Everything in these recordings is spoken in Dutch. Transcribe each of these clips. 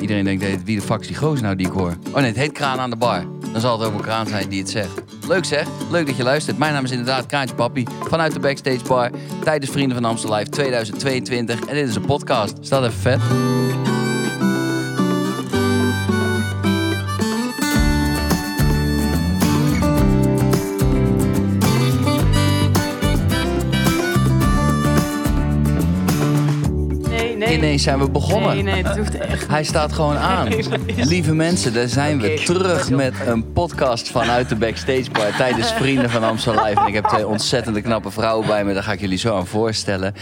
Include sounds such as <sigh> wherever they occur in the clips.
Iedereen denkt, wie de fuck is nou die ik hoor? Oh nee, het heet Kraan aan de bar. Dan zal het ook een kraan zijn die het zegt. Leuk zeg, leuk dat je luistert. Mijn naam is inderdaad Kraantje Papi vanuit de Backstage Bar tijdens Vrienden van Amstel Live 2022. En dit is een podcast. Staat even vet. Zijn we begonnen. Nee, nee, dat hoeft echt Hij staat gewoon aan. Nee, Lieve mensen, daar zijn we terug met een podcast vanuit de Backstage Bar tijdens Vrienden van Amstel Live. En ik heb twee ontzettende knappe vrouwen bij me, daar ga ik jullie zo aan voorstellen.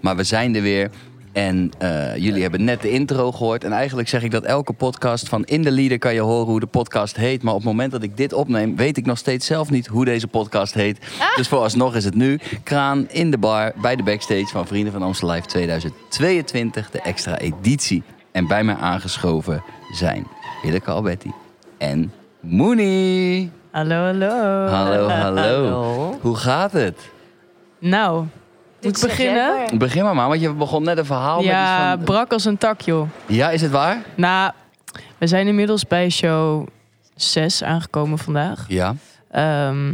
Maar we zijn er weer. En eh, jullie hebben net de intro gehoord. En eigenlijk zeg ik dat elke podcast van In de Leader kan je horen hoe de podcast heet. Maar op het moment dat ik dit opneem, weet ik nog steeds zelf niet hoe deze podcast heet. Dus vooralsnog is het nu Kraan in de bar bij de backstage van Vrienden van Amstel Live 2022, de extra editie. En bij mij aangeschoven zijn Willeke Alberti en Moenie. Hallo, hallo. Hallo, hallo. Hallo. Hoe gaat het? Nou, moet ik beginnen? Begin maar, maar want je begon net een verhaal Ja, met iets van... brak als een tak, joh. Ja, is het waar? Nou, we zijn inmiddels bij show 6 aangekomen vandaag. Ja. Ehm,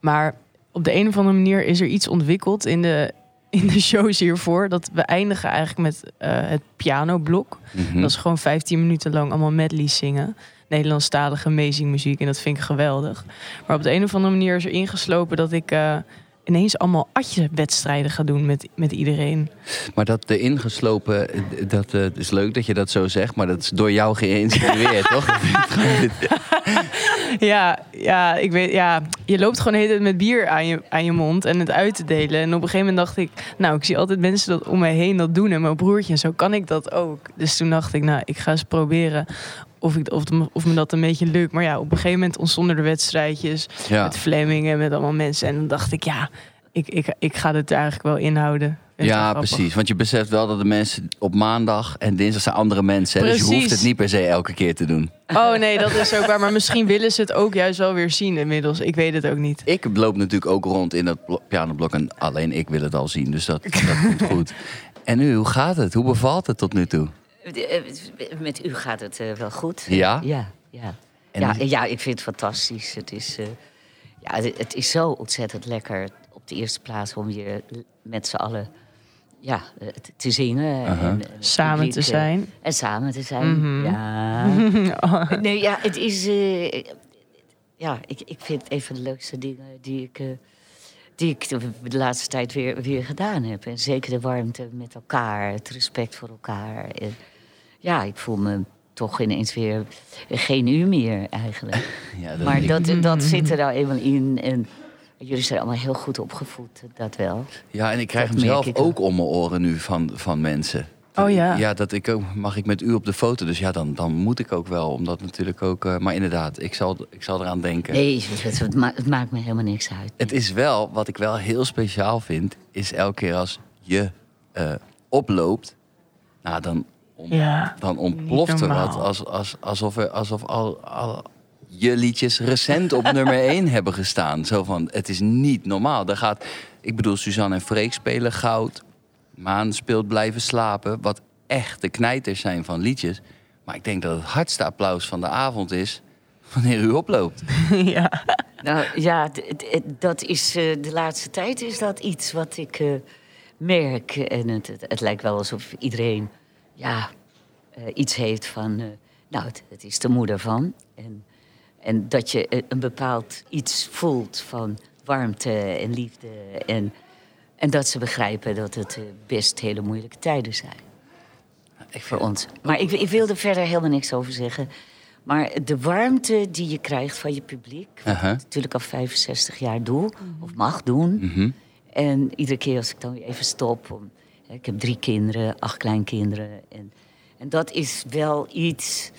maar op de een of andere manier is er iets ontwikkeld in de, in de shows hiervoor. Dat we eindigen eigenlijk met eh, het pianoblok. Mhm. Dat is gewoon 15 minuten lang allemaal medleys zingen. Nederlandstalige amazing muziek. En dat vind ik geweldig. Maar op de een of andere manier is er ingeslopen dat ik eh, ineens allemaal atje-wedstrijden ga doen met, met iedereen. Maar dat de ingeslopen, dat eh, is leuk dat je dat zo zegt, maar dat is door jou geïnspireerd, <laughs> toch? <laughs> Ja, ja, ik weet, ja, je loopt gewoon de hele tijd met bier aan je, aan je mond en het uit te delen. En op een gegeven moment dacht ik, nou, ik zie altijd mensen dat om mij heen dat doen. En mijn broertje en zo kan ik dat ook. Dus toen dacht ik, nou, ik ga eens proberen of, ik, of, of me dat een beetje lukt. Maar ja, op een gegeven moment ontstonden er wedstrijdjes Ja. met Flemingen, met allemaal mensen. En dan dacht ik, ja, ik, ik, ik ga het er eigenlijk wel inhouden. Ja, precies. Want je beseft wel dat de mensen op maandag en dinsdag zijn andere mensen. hè? Dus je hoeft Precies. het niet per se elke keer te doen. Oh nee, dat is ook waar. Maar misschien willen ze het ook juist wel weer zien inmiddels. Ik weet het ook niet. Ik loop natuurlijk ook rond in dat blo- pianoblok en alleen ik wil het al zien. Dus dat, dat komt goed. <laughs> En nu, hoe gaat het? Hoe bevalt het tot nu toe? Eh, Met u gaat het eh, wel goed. Ja? Ja, ja. En ja, ja, ik vind het fantastisch. Het is, eh, ja, het, het is zo ontzettend lekker op de eerste plaats om weer met z'n allen ja, eh, te- te zingen. En, Samen publiek, te eh, zijn. En samen te zijn, Mhm. ja. <laughs> Nee, ja, het is... eh, ja, ik, ik vind het een van de leukste dingen die ik... eh, die ik de, de laatste tijd weer, weer gedaan heb. En zeker de warmte met elkaar, het respect voor elkaar. En ja, ik voel me toch ineens weer geen u meer eigenlijk. <laughs> Ja, maar ik- dat, dat zit er nou eenmaal in. En jullie zijn allemaal heel goed opgevoed, dat wel. ja, en ik krijg dat hem zelf ik ook om mijn oren nu van, van mensen. Oh ja. Ja, dat ik ook, mag ik met u op de foto? Dus ja, dan, dan moet ik ook wel. Omdat natuurlijk ook. eh, maar inderdaad, ik zal, ik zal eraan denken. Nee, het, het ma- het maakt me helemaal niks uit. Het is wel, wat ik wel heel speciaal vind, is elke keer als je eh, oploopt, nou dan, om- Ja, dan ontploft er normaal. wat. Als, als, alsof er, alsof al, al je liedjes recent op nummer 1 <laughs> hebben gestaan. Zo van, het is niet normaal. Daar gaat, ik bedoel, Suzanne en Freek spelen goud. Maan speelt blijven slapen. Wat echt de knijters zijn van liedjes. Maar ik denk dat het hardste applaus van de avond is wanneer u oploopt. <laughs> ja. Nou ja, dat is, eh, de laatste tijd is dat iets wat ik eh, merk. En het, het, het lijkt wel alsof iedereen ja, eh, iets heeft van... eh, nou, het, het is de moeder van. En, en dat je eh, een bepaald iets voelt van warmte en liefde. En, en dat ze begrijpen dat het best hele moeilijke tijden zijn Ik voor ons. Maar ik, ik wil er verder helemaal niks over zeggen. Maar de warmte die je krijgt van je publiek... wat ik natuurlijk al 65 jaar doe, of mag doen... Mhm. En iedere keer als ik dan weer even stop... Om, ik heb drie kinderen, acht kleinkinderen... En, en dat is wel iets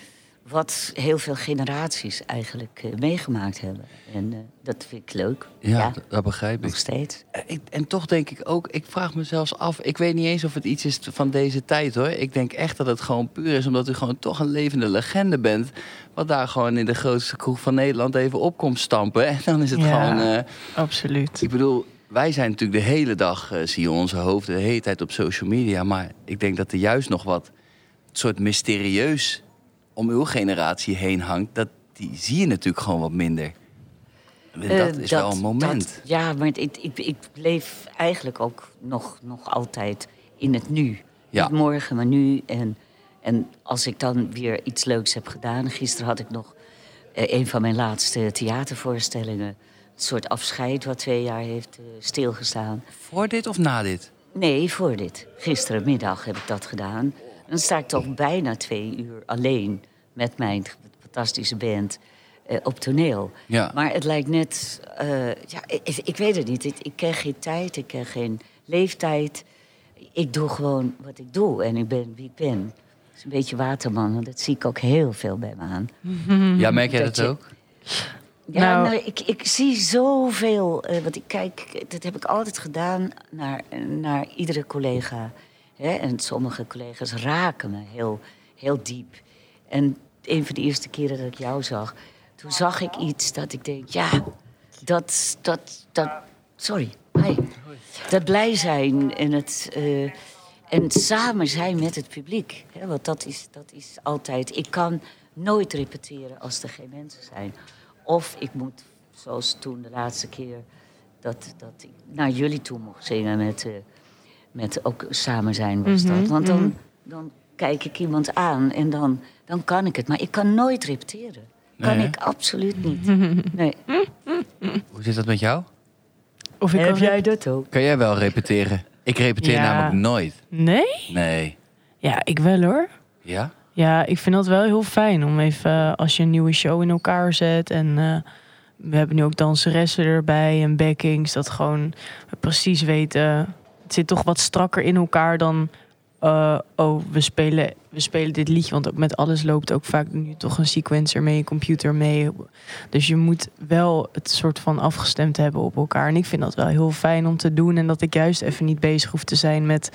wat heel veel generaties eigenlijk eh, meegemaakt hebben. En eh, dat vind ik leuk. Ja, dat begrijp nog ik. steeds. Eh, ik. En toch denk ik ook, ik vraag me zelfs af, ik weet niet eens of het iets is van deze tijd hoor. Ik denk echt dat het gewoon puur is omdat u gewoon toch een levende legende bent. Wat daar gewoon in de grootste kroeg van Nederland even op komt stampen. En <laughs> dan is het Ja. gewoon, eh, Absoluut. ik bedoel, wij zijn natuurlijk de hele dag, eh, zie je onze hoofden de hele tijd op social media. Maar ik denk dat er juist nog wat soort mysterieus om uw generatie heen hangt, dat die zie je natuurlijk gewoon wat minder. En dat Eh, is wel een moment. dat- ja, maar ik, ik, ik leef eigenlijk ook nog, nog altijd in het nu. Ja. Niet morgen, maar nu. En, en als ik dan weer iets leuks heb gedaan... Gisteren had ik nog eh, een van mijn laatste theatervoorstellingen. Soort afscheid wat twee jaar heeft eh, stilgestaan. Voor dit of na dit? Nee, voor dit. Gisterenmiddag heb ik dat gedaan. Dan sta ik toch bijna twee uur alleen met mijn fantastische band eh, op toneel. Ja. Maar het lijkt net, eh, ja, ik, ik weet het niet. Ik, ik ken geen tijd, ik ken geen leeftijd. Ik doe gewoon wat ik doe en ik ben wie ik ben. Het is een beetje waterman, want dat zie ik ook heel veel bij me aan. Ja, merk jij Dat dat je- ook? Ja, Nou- nou, ik, ik zie zoveel. eh want ik kijk, dat heb ik altijd gedaan naar, naar iedere collega. Hè? En sommige collega's raken me heel, heel diep. En een van de eerste keren dat ik jou zag, toen zag ik iets dat ik denk, ja, dat, dat, dat, sorry, hi. Dat blij zijn en het, eh, en samen zijn met het publiek. Hè? Want dat is, dat is altijd, ik kan nooit repeteren als er geen mensen zijn. Of ik moet, zoals toen de laatste keer, dat, dat ik naar jullie toe mocht zingen met, eh, met ook samen zijn was dat. Want dan, dan kijk ik iemand aan en dan, dan kan ik het. Maar ik kan nooit repeteren. Kan hè? ik absoluut niet. <laughs> Nee. Hoe zit dat met jou? Of ik Heb jij dat ook? Kan jij wel repeteren? Ik repeteer Ja. namelijk nooit. Nee? Nee. Ja, ik wel hoor. Ja? Ja, ik vind dat wel heel fijn om even eh, als je een nieuwe show in elkaar zet. En eh, we hebben nu ook danseressen erbij en backings. Dat gewoon precies weten. Het zit toch wat strakker in elkaar dan. eh, oh, we spelen, we spelen dit liedje. Want ook met alles loopt ook vaak nu toch een sequencer mee, een computer mee. Dus je moet wel het soort van afgestemd hebben op elkaar. En ik vind dat wel heel fijn om te doen. En dat ik juist even niet bezig hoef te zijn met.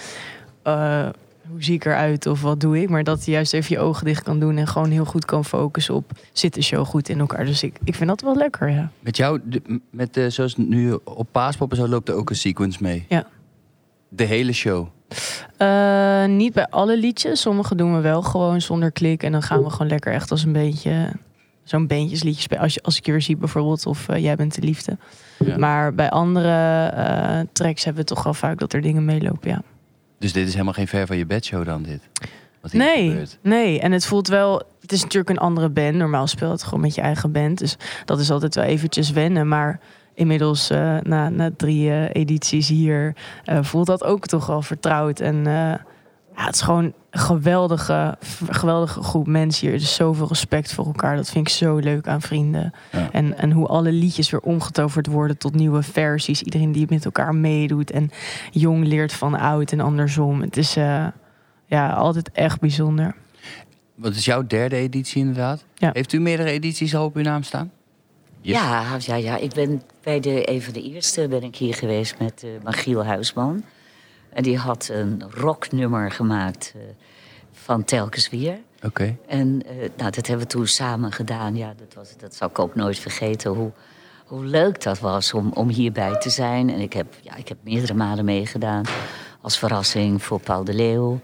Hoe zie ik eruit of wat doe ik. Maar dat je juist even je ogen dicht kan doen en gewoon heel goed kan focussen op zit de show goed in elkaar. Dus ik, ik vind dat wel lekker, ja. Met jou, met de, zoals nu op Paaspop en zo, loopt er ook een sequence mee. Ja. De hele show. Eh, niet bij alle liedjes. Sommige doen we wel gewoon zonder klik. En dan gaan we gewoon lekker echt als een beetje zo'n beentjesliedje spelen. Als, je, als ik je weer zie bijvoorbeeld of eh, jij bent de liefde. Ja. Maar bij andere eh, tracks hebben we toch wel vaak dat er dingen meelopen, ja. Dus dit is helemaal geen ver van je bedshow dan dit? Wat hier Nee, gebeurt. nee. En het voelt wel... Het is natuurlijk een andere band. Normaal speel je het gewoon met je eigen band. Dus dat is altijd wel eventjes wennen. Maar inmiddels, eh, na, na drie eh, edities hier... eh, voelt dat ook toch wel vertrouwd. En ja, het is gewoon een geweldige, geweldige groep mensen hier. Dus zoveel respect voor elkaar. Dat vind ik zo leuk aan vrienden. Ja. En, en hoe alle liedjes weer omgetoverd worden tot nieuwe versies. Iedereen die met elkaar meedoet. En jong leert van oud en andersom. Het is... eh, ja, altijd echt bijzonder. Wat is jouw derde editie inderdaad? Ja. Heeft u meerdere edities al op uw naam staan? Ja, ja, ja, ik ben bij de, een van de eerste ben ik hier geweest met eh Magiel Huisman. En die had een rocknummer gemaakt eh, van Telkens Weer. Oké. En eh, nou, dat hebben we toen samen gedaan. Ja, dat, was, dat zal ik ook nooit vergeten. Hoe, hoe leuk dat was om, om hierbij te zijn. En ik heb, ja, ik heb meerdere malen meegedaan als verrassing voor Paul de Leeuw.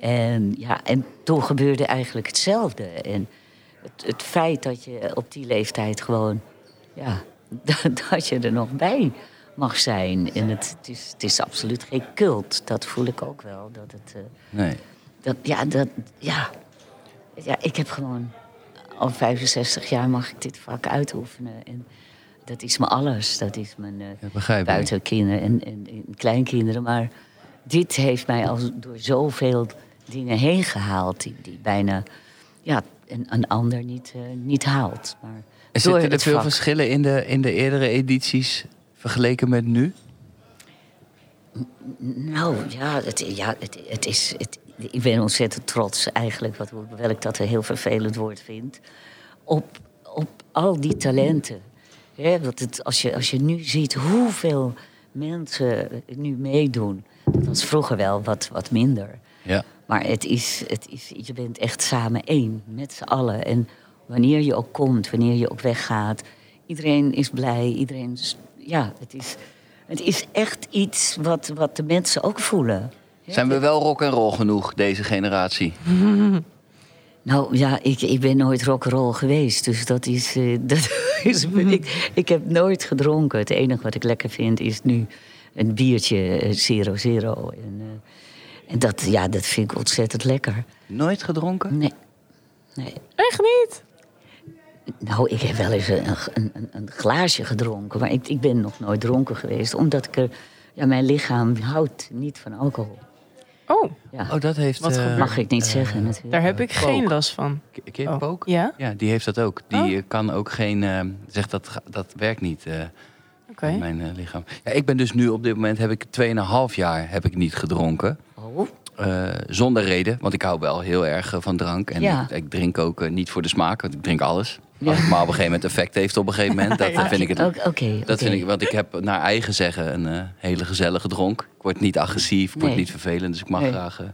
En, ja, en toen gebeurde eigenlijk hetzelfde. En het, het feit dat je op die leeftijd gewoon... Ja, <laughs> dat, dat je er nog bij mag zijn. En het, het, is, het is absoluut geen cult. Dat voel ik ook wel. Dat het, eh, Nee. dat, ja, dat, ja. ja, ik heb gewoon al 65 jaar mag ik dit vak uitoefenen. En dat is me alles. Dat is mijn eh, Dat begrijp ik. buiten kinderen en, en, en kleinkinderen. Maar dit heeft mij al door zoveel dingen heen gehaald... die, die bijna ja, een, een ander niet, eh, niet haalt. Maar En zitten er veel vak. verschillen in de, in de eerdere edities vergeleken met nu? Nou ja, het, ja, het, het is. Het, ik ben ontzettend trots eigenlijk, wat, hoewel ik dat een heel vervelend woord vind. Op, op al die talenten. Hè, want het, als, je, als je nu ziet hoeveel mensen nu meedoen. Dat was vroeger wel wat, wat minder. Ja. Maar het is, het is, je bent echt samen één, met z'n allen. En wanneer je ook komt, wanneer je ook weggaat, iedereen is blij. Iedereen is, ja, het is, het is echt iets wat, wat de mensen ook voelen. Zijn we wel rock en roll genoeg, deze generatie? <laughs> Nou ja, ik, ik ben nooit rock'n'roll geweest. Dus dat is. eh, <laughs> dat is ik, ik heb nooit gedronken. Het enige wat ik lekker vind is nu een biertje eh, Zero Zero. En, eh, en dat, ja, dat vind ik ontzettend lekker. Nooit gedronken? Nee. nee. Echt niet? Nou, ik heb wel eens een, een, een- een glaasje gedronken. Maar ik, ik ben nog nooit dronken geweest. Omdat ik er. Ja, mijn lichaam houdt niet van alcohol. Oh, Ja. Oh, dat heeft... Wat eh? Mag ik niet eh, zeggen natuurlijk. daar heb ik Pook. geen last van. K- Ken je Oh. Pook? Ja? Ja, die heeft dat ook. Die Oh. kan ook geen... eh, zegt dat, dat werkt niet, eh, Oké. in mijn lichaam. Ja, ik ben dus nu op dit moment... heb ik 2,5 jaar heb ik niet gedronken. Oh, Eh, zonder reden, want ik hou wel heel erg van drank. En Ja. ik, ik drink ook niet voor de smaak, want ik drink alles. Ja. Als het maar op een gegeven moment effect heeft op een gegeven moment. Dat Ja. vind ik het... Oké. Dat vind ik, want ik heb naar eigen zeggen een eh, hele gezellige dronk. Ik word niet agressief, ik word niet vervelend, dus ik mag Nee. graag. eh,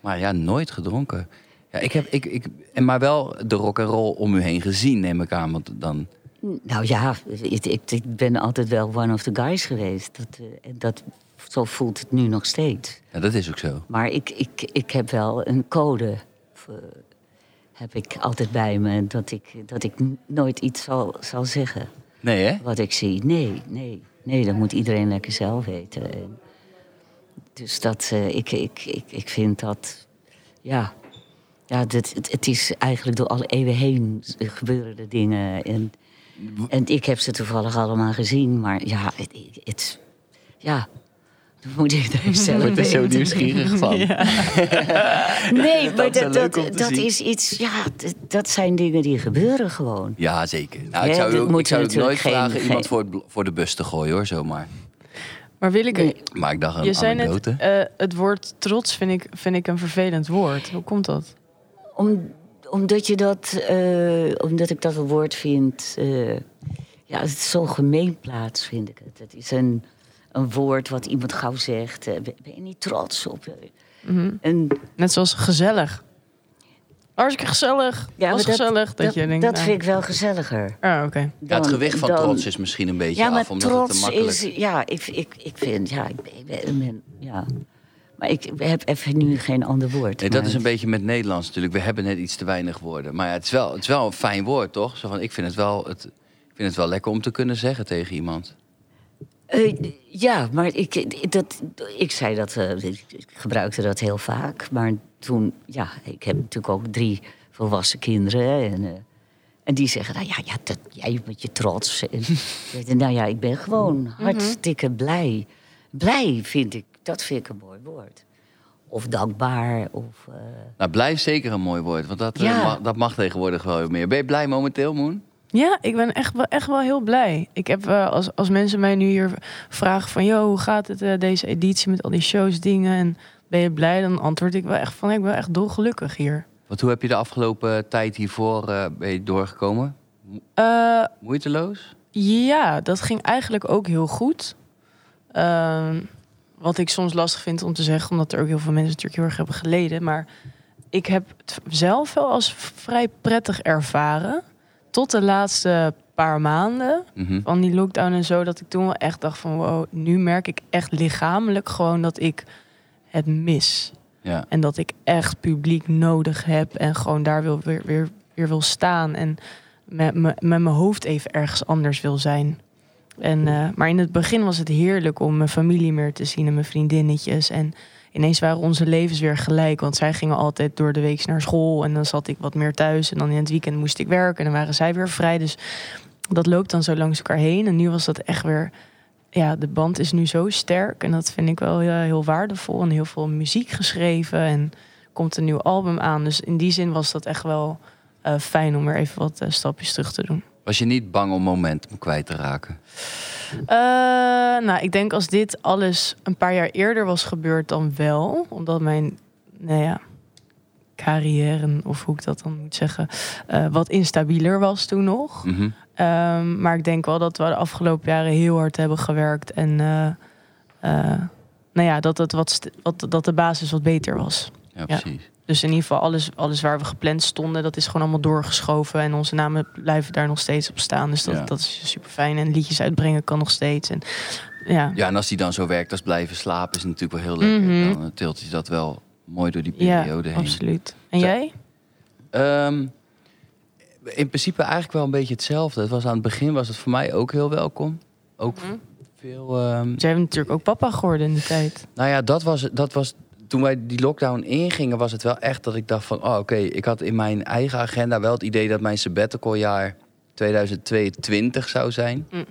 maar ja, nooit gedronken. Ja, ik heb, ik, ik, en maar wel de rock en roll om u heen gezien, neem ik aan. Want dan, Nou ja, ik, ik, ben altijd wel one of the guys geweest. Dat, eh, dat, zo voelt het nu nog steeds. ja, dat is ook zo. Maar ik, ik, ik heb wel een code. eh, heb ik altijd bij me. Dat ik, dat ik nooit iets zal, zal zeggen. Nee, hè? Wat ik zie. Nee, nee. Nee, dat moet iedereen lekker zelf weten. En dus dat, eh, ik, ik, ik, ik vind dat. Ja. Ja, dit, het, het is eigenlijk door alle eeuwen heen gebeuren de dingen. En, en ik heb ze toevallig allemaal gezien. Maar ja, het, het, ja, dat <laughs> moet zelf Ik ben zo weten. nieuwsgierig van. <laughs> Nee, maar Dat is dat, is iets. Ja, dat, dat zijn dingen die gebeuren gewoon. Ja, zeker. Nou, ik zou, ook, ik zou ook nooit geen- vragen iemand voor, het, voor de bus te gooien, hoor, zomaar. Maar wil ik... Nee. Maar ik dacht een Je zei net, anekdote. eh, het woord trots vind ik, vind ik een vervelend woord. Hoe komt dat? Om, omdat, je dat, eh, omdat ik dat een woord vind. eh, ja, het is zo gemeenplaats, vind ik het. Het is een, een woord wat iemand gauw zegt. eh, ben, je niet trots op? En, Net zoals gezellig. Hartstikke gezellig. ja, was dat, gezellig. Dat, dat, je denkt, dat nou, vind ik wel gezelliger. Ah, oké. ja, het gewicht van dan- trots is misschien een beetje Ja, maar af, omdat het te trots makkelijk is... Ja, ik, ik, ik vind... Ja, ik ben, ja. Maar ik heb even nu geen ander woord. Nee, dat is een beetje met Nederlands natuurlijk. We hebben net iets te weinig woorden. Maar ja, het, is wel, het is wel een fijn woord, toch? Zo van, ik, vind het wel, het, ik vind het wel lekker om te kunnen zeggen tegen iemand. Eh, ja, maar ik, dat, ik zei dat, eh, ik ik gebruikte dat heel vaak. Maar toen, ja, ik heb natuurlijk ook drie volwassen kinderen. En, eh, en die zeggen, nou ja, ja dat, jij met je trots. En, <laughs> nou ja, ik ben gewoon hartstikke blij. Blij vind ik, dat vind ik een mooi woord. Of dankbaar, of... eh, Nou, blijf zeker een mooi woord, want dat, Ja. mag, dat mag tegenwoordig wel meer. Ben je blij momenteel, Moen? Ja, ik ben echt wel, echt wel heel blij. Ik heb, eh, als, als mensen mij nu hier vragen van... Yo, hoe gaat het eh, deze editie met al die shows, dingen? En ben je blij? Dan antwoord ik wel echt van... Ik ben echt dolgelukkig hier. Want hoe heb je de afgelopen tijd hiervoor ben je doorgekomen? Moeiteloos? ja, dat ging eigenlijk ook heel goed. Ehm, wat ik soms lastig vind om te zeggen... omdat er ook heel veel mensen natuurlijk heel erg hebben geleden. Maar ik heb het zelf wel als vrij prettig ervaren... tot de laatste paar maanden... Mhm. van die lockdown en zo, dat ik toen wel echt dacht van wow, nu merk ik echt lichamelijk gewoon dat ik het mis. Ja. En dat ik echt publiek nodig heb en gewoon daar wil, weer, weer, weer wil staan en met, me- met mijn hoofd even ergens anders wil zijn. En, eh, maar in het begin was het heerlijk om mijn familie meer te zien en mijn vriendinnetjes. En ineens waren onze levens weer gelijk. Want zij gingen altijd door de week naar school. En dan zat ik wat meer thuis. En dan in het weekend moest ik werken. En dan waren zij weer vrij. Dus dat loopt dan zo langs elkaar heen. En nu was dat echt weer. Ja, de band is nu zo sterk. En dat vind ik wel ja, heel waardevol. En heel veel muziek geschreven. En komt een nieuw album aan. Dus in die zin was dat echt wel eh, fijn om weer even wat eh, stapjes terug te doen. Was je niet bang om momentum kwijt te raken? Eh, nou, ik denk als dit alles een paar jaar eerder was gebeurd, dan wel. Omdat mijn, nou ja, carrière, of hoe ik dat dan moet zeggen, eh, wat instabieler was toen nog. Mhm. Ehm, maar ik denk wel dat we de afgelopen jaren heel hard hebben gewerkt. En eh, nou ja, dat, het wat, wat, dat de basis wat beter was. Ja, precies. Dus in ieder geval alles, alles waar we gepland stonden, dat is gewoon allemaal doorgeschoven. En onze namen blijven daar nog steeds op staan. Dus dat, Ja. dat is super fijn. En liedjes uitbrengen kan nog steeds. En ja. Ja, en als hij dan zo werkt als blijven slapen, is het natuurlijk wel heel lekker. Mhm. Dan eh, tilt hij dat wel mooi door die Ja, periode heen. absoluut. En Zo- jij? Ehm, in principe eigenlijk wel een beetje hetzelfde. Het was aan het begin was het voor mij ook heel welkom. Ook Mhm. veel. ehm, Jij bent natuurlijk ook papa geworden in de tijd. nou ja, dat was, dat was. Toen wij die lockdown ingingen, was het wel echt dat ik dacht van, oh oké, ik had in mijn eigen agenda wel het idee dat mijn sabbaticaljaar 2022 zou zijn. Mm.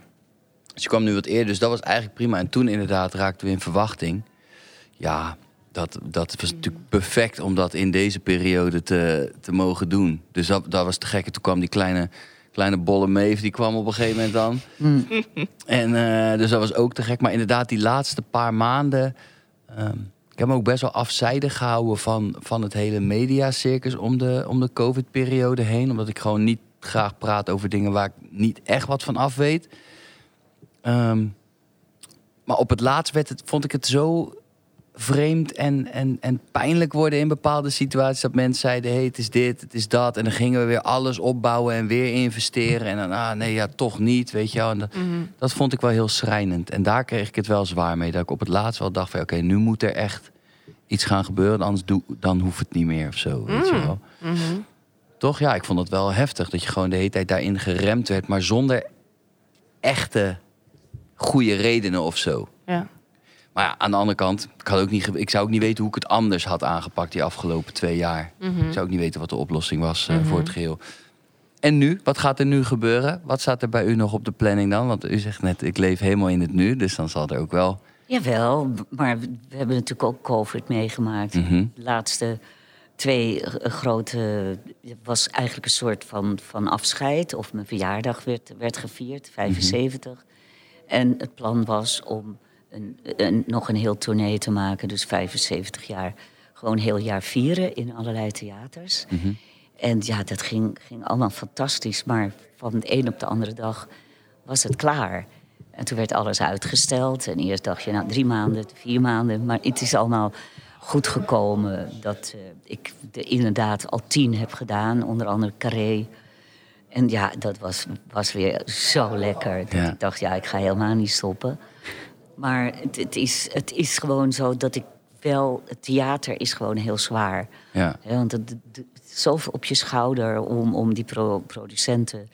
Dus je kwam nu wat eerder, dus dat was eigenlijk prima. En toen inderdaad raakten we in verwachting. Ja, dat, dat was natuurlijk perfect om dat in deze periode te, te mogen doen. Dus dat, dat was te gek. En toen kwam die kleine, kleine bolle meef, die kwam op een gegeven moment dan. En eh, dus dat was ook te gek. Maar inderdaad, die laatste paar maanden. ehm, ik heb me ook best wel afzijdig gehouden van, van het hele mediacircus om de, om de COVID-periode heen. Omdat ik gewoon niet graag praat over dingen waar ik niet echt wat van af weet. Ehm, maar op het laatst werd het, vond ik het zo vreemd en, en, en pijnlijk worden in bepaalde situaties. Dat mensen zeiden, hey, het is dit, het is dat. En dan gingen we weer alles opbouwen en weer investeren. En dan, ah nee, ja, toch niet, weet je wel. En dat, dat vond ik wel heel schrijnend. En daar kreeg ik het wel zwaar mee. Dat ik op het laatst wel dacht van, oké, nu moet er echt iets gaan gebeuren. Anders doe, dan hoeft het niet meer of zo, weet je wel. Mhm. Toch, ja, ik vond het wel heftig. Dat je gewoon de hele tijd daarin geremd werd. Maar zonder echte goede redenen of zo. Ja. Maar ja, aan de andere kant, ik, had ook niet, ge- ik zou ook niet weten hoe ik het anders had aangepakt die afgelopen twee jaar. Mhm. Ik zou ook niet weten wat de oplossing was eh, voor het geheel. En nu? Wat gaat er nu gebeuren? Wat staat er bij u nog op de planning dan? Want u zegt net, ik leef helemaal in het nu. Dus dan zal er ook wel... Jawel, maar we hebben natuurlijk ook COVID meegemaakt. Mhm. De laatste twee eh, grote... Het was eigenlijk een soort van, van afscheid. Of mijn verjaardag werd, werd gevierd, 75. En het plan was om een, een, nog een heel tournee te maken. Dus 75 jaar. Gewoon heel jaar vieren in allerlei theaters. Mhm. En ja, dat ging, ging allemaal fantastisch. Maar van de een op de andere dag was het klaar. En toen werd alles uitgesteld. En eerst dacht je, nou, drie maanden, vier maanden. Maar het is allemaal goed gekomen dat eh, ik er inderdaad al tien heb gedaan. Onder andere Carré. En ja, dat was, was weer zo lekker. Dat Ja. ik dacht, ja, ik ga helemaal niet stoppen. Maar het, het, is, het is gewoon zo dat ik wel... Het theater is gewoon heel zwaar. Ja, want het, het- zoveel op je schouder om, om die pro- producenten.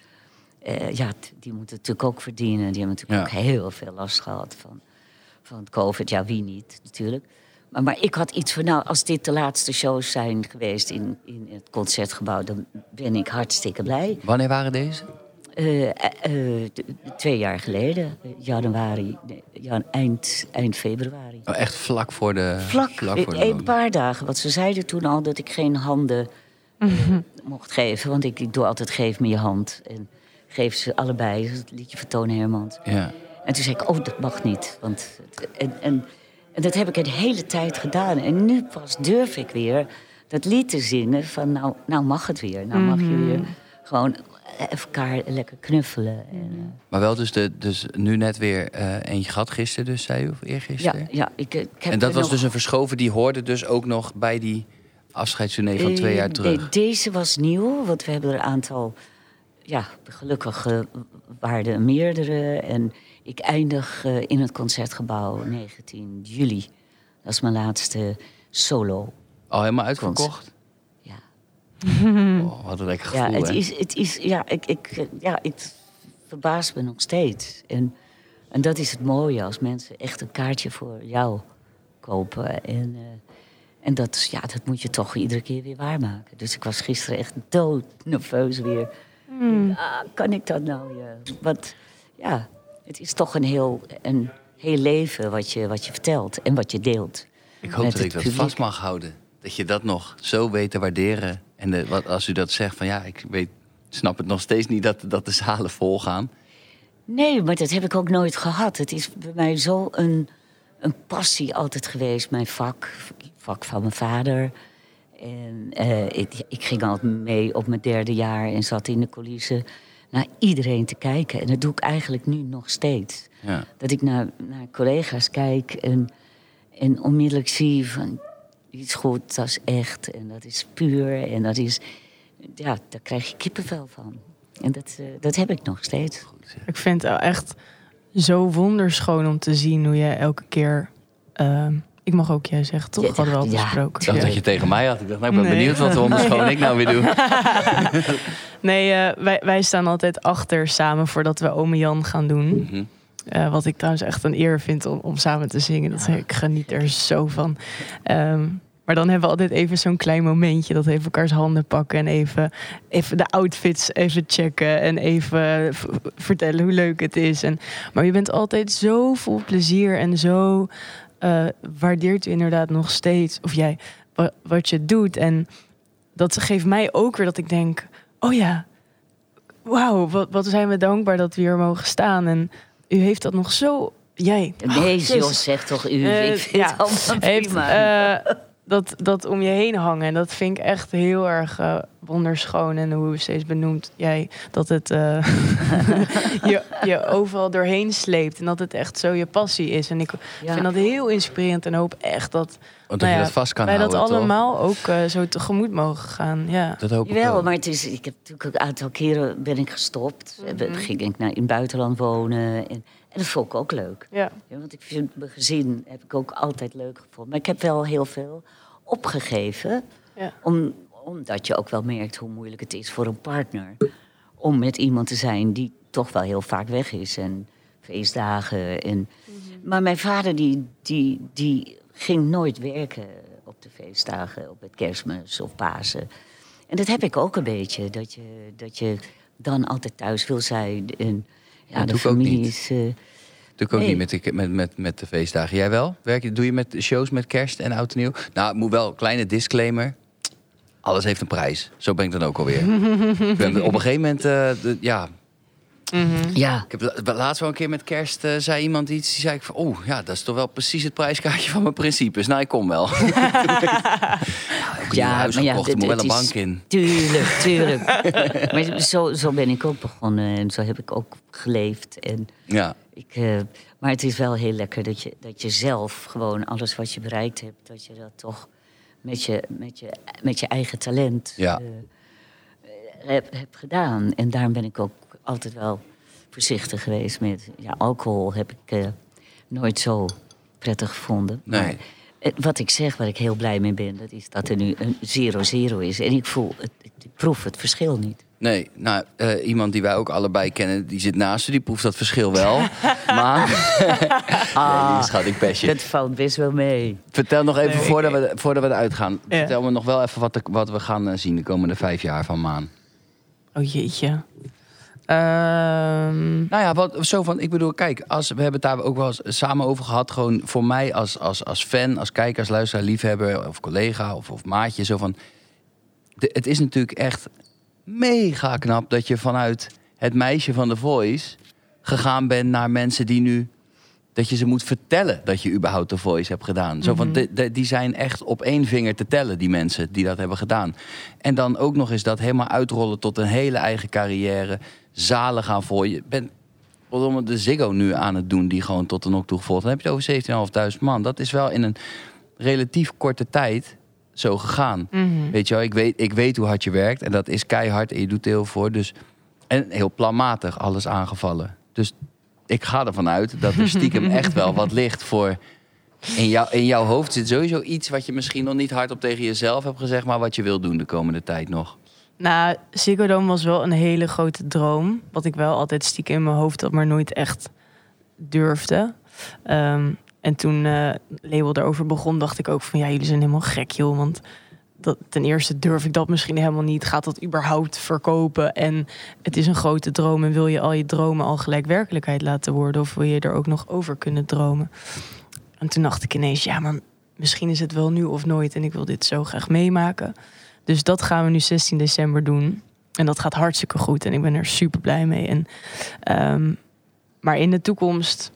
eh, ja, die moeten natuurlijk ook verdienen. Die hebben natuurlijk Ja. ook heel veel last gehad van, van het COVID. Ja, wie niet natuurlijk. Maar, maar ik had iets van, nou, als dit de laatste shows zijn geweest in, in het concertgebouw, dan ben ik hartstikke blij. wanneer waren deze? Eh, eh, eh, twee jaar geleden, januari, eind, eind februari. Oh, echt vlak voor de... Vlak, voor de een paar dagen. Want ze zeiden toen al dat ik geen handen eh, mocht geven. Want ik, ik doe altijd geef me je hand. En geef ze allebei. Het liedje van Toon Hermans. Ja. En toen zei ik, oh, dat mag niet. Want, en, en, en dat heb ik een hele tijd gedaan. En nu pas durf ik weer dat lied te zingen van... nou, nou mag het weer. Nou mag je weer gewoon elkaar lekker knuffelen. En, eh, Maar wel dus, de, dus nu net weer eh, eentje gehad gisteren dus, zei u? Of ja, eergisteren? ja, ik, ik heb en dat was nog- dus een verschoven, die hoorde dus ook nog bij die afscheidstournee van twee Eh, jaar terug. nee, deze was nieuw, want we hebben er een aantal... Ja, gelukkig eh, waren er meerdere. En ik eindig eh, in het Concertgebouw 19 juli. Dat is mijn laatste solo. Al helemaal uitverkocht? <laughs> Oh, wat een lekker gevoel, ja het hè? is... Het is ja, ik, ik, ja, ik verbaas me nog steeds. En, en dat is het mooie, als mensen echt een kaartje voor jou kopen. En, eh, en dat, is- ja, dat moet je toch iedere keer weer waarmaken. Dus ik was gisteren echt doodnerveus weer. Ah, kan ik dat nou? Ja. Want ja, het is toch een heel, een heel leven wat je, wat je vertelt en wat je deelt. Ik hoop dat ik dat publiek. vast mag houden. Dat je dat nog zo weet te waarderen. En de, wat, als u dat zegt van ja, ik weet, snap het nog steeds niet dat, dat de zalen vol gaan. Nee, maar dat heb ik ook nooit gehad. Het is bij mij zo een, een passie altijd geweest, mijn vak. Vak van mijn vader. En eh, ik, ik ging altijd mee op mijn derde jaar en zat in de coulissen naar iedereen te kijken. En dat doe ik eigenlijk nu nog steeds. Ja. Dat ik naar, naar collega's kijk en, en onmiddellijk zie van... die is goed, dat is echt en dat is puur en dat is... Ja, daar krijg je kippenvel van. En dat, eh, dat heb ik nog steeds. Ik vind het echt zo wonderschoon om te zien hoe je elke keer. ehm, ik mag ook jij zeggen, toch? Ja, Hadden we al ja. besproken. Ik dacht dat je tegen mij had. Ik dacht, nou, ik ben Nee. benieuwd wat onderschoon ik nou weer doe. <laughs> Nee, eh, wij, wij staan altijd achter samen voordat we Ome Jan gaan doen. Mhm. Eh, wat ik trouwens echt een eer vind om, om samen te zingen. Dat, Ik geniet er zo van. Ehm, maar dan hebben we altijd even zo'n klein momentje. Dat we even elkaars handen pakken. En even, even de outfits even checken. En even vertellen hoe leuk het is. En, maar je bent altijd zo vol plezier. En zo eh, waardeert u inderdaad nog steeds. Of jij, wa- wat je doet. En dat geeft mij ook weer dat ik denk... Oh ja, wauw, wat, wat zijn we dankbaar dat we hier mogen staan. En u heeft dat nog zo... Jij. Nee, Oh, Jos, zeg toch u. Eh, ik vind ja. het allemaal heeft prima. eh, dat, dat om je heen hangen. En dat vind ik echt heel erg eh, wonderschoon. En hoe steeds benoemd jij dat het eh, <laughs> je, je overal doorheen sleept. En dat het echt zo je passie is. En ik Ja. vind dat heel inspirerend. En hoop echt dat Want dat Nou je ja, dat vast kan wij houden, dat toch? allemaal ook eh, zo tegemoet mogen gaan. Ja. Dat hoop ik wel. maar het is, ik heb natuurlijk ook een aantal keren ben ik gestopt. Mhm. Mm Ging ik naar in het buitenland wonen. En, en dat vond ik ook leuk. Ja. Ja, want ik vind mijn gezin heb ik ook altijd leuk gevonden. Maar ik heb wel heel veel opgegeven. Ja. Om, omdat je ook wel merkt hoe moeilijk het is voor een partner. Om met iemand te zijn die toch wel heel vaak weg is. En feestdagen. En... Maar mijn vader die, die, die ging nooit werken op de feestdagen. Op het kerstmis of Pasen. En dat heb ik ook een beetje. Dat je, dat je dan altijd thuis wil zijn. En ja, de ook familie is... eh, Doe ik ook Nee. niet met de, met, met, met de feestdagen. Jij wel? Werk je, doe je met shows met kerst en oud en nieuw? Nou, moet wel een kleine disclaimer. Alles heeft een prijs. Zo ben ik dan ook alweer. <laughs> ik ben op een gegeven moment, eh, de- ja... ja, Ik heb la- laatst wel een keer met kerst, eh, zei iemand iets. Die zei ik van, oh ja, dat is toch wel precies het prijskaartje van mijn principes. Nou, ik kom wel. <laughs> ja, ik Ja, ja, huis maar ja, gekocht, er dit- moet wel een het is- bank in. Tuurlijk, tuurlijk. <laughs> maar zo, zo ben ik ook begonnen en zo heb ik ook geleefd. En Ja, ik, eh, maar het is wel heel lekker dat je, dat je zelf gewoon alles wat je bereikt hebt, dat je dat toch met je, met je, met je eigen talent Ja. eh, hebt heb gedaan. En daarom ben ik ook altijd wel voorzichtig geweest met ja, alcohol. Heb ik eh, nooit zo prettig gevonden. Nee. Maar wat ik zeg, waar ik heel blij mee ben, dat is dat er nu een 0-0 is. En ik voel, het, ik proef het verschil niet. nee, nou, eh, iemand die wij ook allebei kennen, die zit naast je, die proeft dat verschil wel. <laughs> maar, <laughs> nee, die schat ik pesje. Dat valt best wel mee. Vertel nog even, Nee, voordat, we, voordat we eruit gaan, Ja. vertel me nog wel even wat, de- wat we gaan eh, zien de komende vijf jaar van Maan. Oh jeetje. Ehm, Nou ja, wat, zo van, ik bedoel, kijk, als, we hebben het daar ook wel samen over gehad. Gewoon voor mij als, als, als fan, als kijker, als luisteraar, liefhebber of collega of, of maatje. Zo van, het is natuurlijk echt mega knap dat je vanuit het meisje van The Voice gegaan bent naar mensen die nu... Dat je ze moet vertellen dat je überhaupt The Voice hebt gedaan. Zo van, Mhm. de, de- die zijn echt op één vinger te tellen, die mensen die dat hebben gedaan. En dan ook nog eens dat helemaal uitrollen tot een hele eigen carrière. Zalen gaan voor je. bent om de Ziggo nu aan het doen die gewoon tot een ook toegevolgd. Dan heb je het over 17.500 man. Dat is wel in een relatief korte tijd zo gegaan. mhm. Weet je wel, ik weet, ik weet hoe hard je werkt en dat is keihard en je doet er heel voor. Dus, en heel planmatig alles aangevallen. Dus ik ga ervan uit dat er stiekem echt wel wat <laughs> ligt voor... In, jou, in jouw hoofd zit sowieso iets wat je misschien nog niet hardop tegen jezelf hebt gezegd... maar wat je wil doen de komende tijd nog. Nou, Ziggo Dome was wel een hele grote droom. Wat ik wel altijd stiekem in mijn hoofd had, maar nooit echt durfde. Ehm, en toen eh Label daarover begon, dacht ik ook van... ja, jullie zijn helemaal gek, joh. Want dat, ten eerste durf ik dat misschien helemaal niet. Gaat dat überhaupt verkopen? En het is een grote droom. En wil je al je dromen al gelijk werkelijkheid laten worden? Of wil je er ook nog over kunnen dromen? En toen dacht ik ineens, ja, maar misschien is het wel nu of nooit. En ik wil dit zo graag meemaken. Dus dat gaan we nu 16 december doen. En dat gaat hartstikke goed. En ik ben er super blij mee. En, ehm, maar in de toekomst,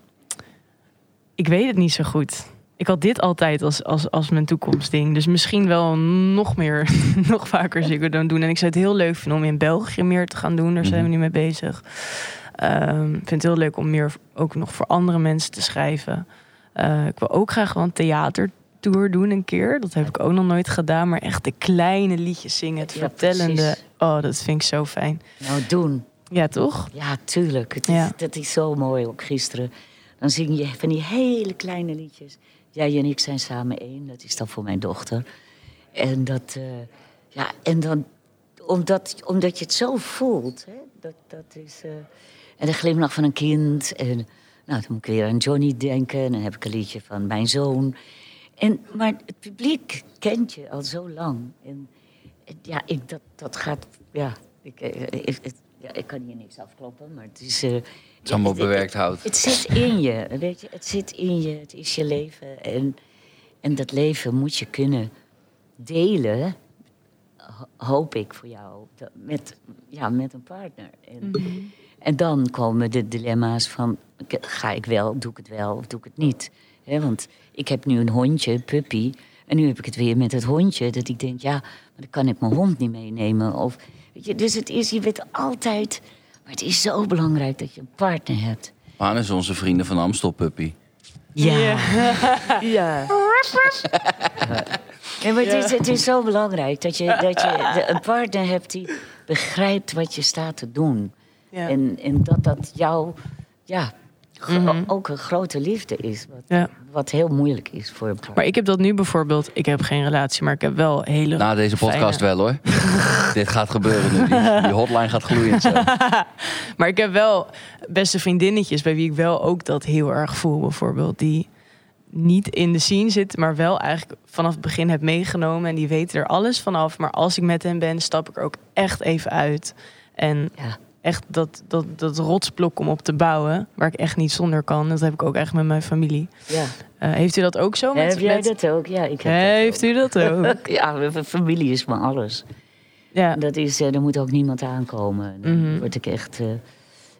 ik weet het niet zo goed. Ik had dit altijd als, als, als mijn toekomstding. Dus misschien wel nog meer, <laughs> nog vaker Ziggo Dome doen. En ik zou het heel leuk vinden om in België meer te gaan doen. Daar zijn we nu mee bezig. Ehm, ik vind het heel leuk om meer ook nog voor andere mensen te schrijven. Eh, ik wil ook graag wel een theatertour doen een keer. Dat heb ik ook nog nooit gedaan. Maar echt de kleine liedjes zingen, het Ja, vertellende. precies. Oh, dat vind ik zo fijn. Nou, doen. Ja, toch? Ja, tuurlijk. Het is, Ja. Dat is zo mooi, ook gisteren. Dan zing je van die hele kleine liedjes. Jij en ik zijn samen één, dat is dan voor mijn dochter. En dat, eh, ja, en dan, omdat, omdat je het zo voelt, hè, dat, dat is... eh, en de glimlach van een kind. En nou, dan moet ik weer aan Johnny denken. En dan heb ik een liedje van mijn zoon. En, maar het publiek kent je al zo lang. En, ja, ik, dat, dat gaat... Ja, ik, eh, ik, ja, ik kan hier niks afkloppen, maar het is... eh, Het is allemaal het- bewerkt hout. Het zit in je, weet je. Het zit in je, het is je leven. En, en dat leven moet je kunnen delen, ho- hoop ik voor jou, met, ja, met een partner. En, en dan komen de dilemma's van, ga ik wel, doe ik het wel of doe ik het niet? Hè, want ik heb nu een hondje, een puppy, en nu heb ik het weer met het hondje. Dat ik denk, ja, maar dan kan ik mijn hond niet meenemen. Of, weet je, dus het is, je weet altijd... Maar het is zo belangrijk dat je een partner hebt. Maan is onze vrienden van Amstel Puppy. Ja. ja. <laughs> <laughs> Nee, maar het, is, het is zo belangrijk dat je, dat je een partner hebt die begrijpt wat je staat te doen. Ja. En, en dat dat jou ja, gro- ook een grote liefde is. Wat, Ja. wat heel moeilijk is voor een. Maar ik heb dat nu bijvoorbeeld. Ik heb geen relatie, maar ik heb wel hele. Na deze podcast fijne- wel hoor. <laughs> Dit gaat gebeuren nu. Die, die hotline gaat gloeien. Zo. <laughs> Maar ik heb wel beste vriendinnetjes bij wie ik wel ook dat heel erg voel, bijvoorbeeld. Die niet in de scene zitten, maar wel eigenlijk vanaf het begin heb meegenomen. En die weten er alles vanaf. Maar als ik met hen ben, stap ik er ook echt even uit. En Ja. Echt dat, dat, dat rotsblok om op te bouwen, waar ik echt niet zonder kan. Dat heb ik ook echt met mijn familie. Ja. Eh, heeft u dat ook zo? Met, Heb jij met- dat ook? Ja, ik heb Heeft dat u dat <laughs> ook? Ja, familie is maar alles. Ja. Dat is, eh, er moet ook niemand aankomen. Dan Mhm. word ik echt, eh,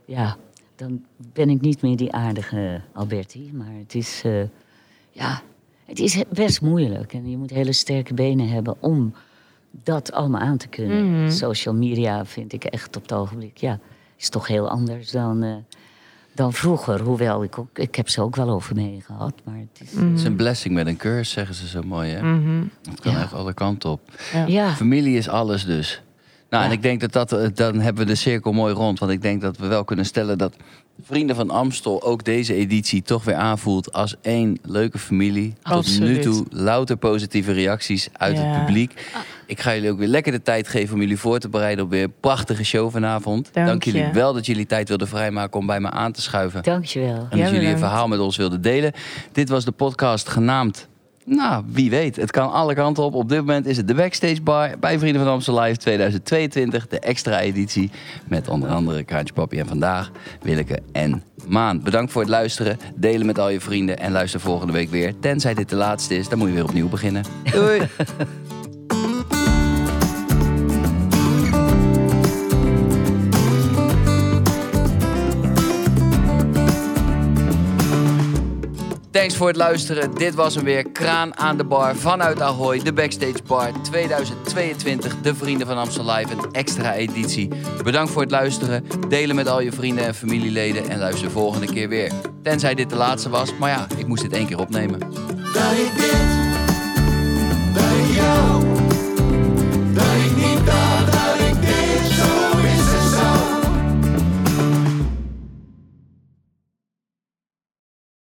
ja, dan ben ik niet meer die aardige Alberti. Maar het is, ja, het is best moeilijk. En je moet hele sterke benen hebben om dat allemaal aan te kunnen. Mhm. Social media vind ik echt op het ogenblik, ja, is toch heel anders dan, eh, dan vroeger. Hoewel, ik, ook, ik heb ze ook wel over mee gehad. Maar het is, Het is een blessing met een curse, zeggen ze zo mooi. Hè? Mhm. Het kan Ja. echt alle kanten op. Ja. ja, Familie is alles dus. Nou, en ik denk dat, dat eh, dan hebben we de cirkel mooi rond. Want ik denk dat we wel kunnen stellen dat Vrienden van Amstel ook deze editie toch weer aanvoelt als één leuke familie. Tot Absoluut. nu toe louter positieve reacties uit Ja. het publiek. Ik ga jullie ook weer lekker de tijd geven om jullie voor te bereiden op weer een prachtige show vanavond. Dank jullie je. wel dat jullie tijd wilden vrijmaken om bij me aan te schuiven. dankjewel. En dat jullie een verhaal met ons wilden delen. Dit was de podcast genaamd. Nou, wie weet. Het kan alle kanten op. Op dit moment is het de Backstage Bar bij Vrienden van Amstel Live 2022. De extra editie. Met onder andere Kraantje Papi en vandaag Willeke en Maan. Bedankt voor het luisteren. Delen met al je vrienden. En luister volgende week weer. Tenzij dit de laatste is, dan moet je weer opnieuw beginnen. Doei. <laughs> Thanks voor het luisteren. Dit was hem weer. Kraan aan de bar vanuit Ahoy. De Backstage Bar 2022. De Vrienden van Amstel Live. Een extra editie. Bedankt voor het luisteren. Delen met al je vrienden en familieleden. En luister volgende keer weer. Tenzij dit de laatste was. Maar ja, ik moest dit één keer opnemen. Dat ik dit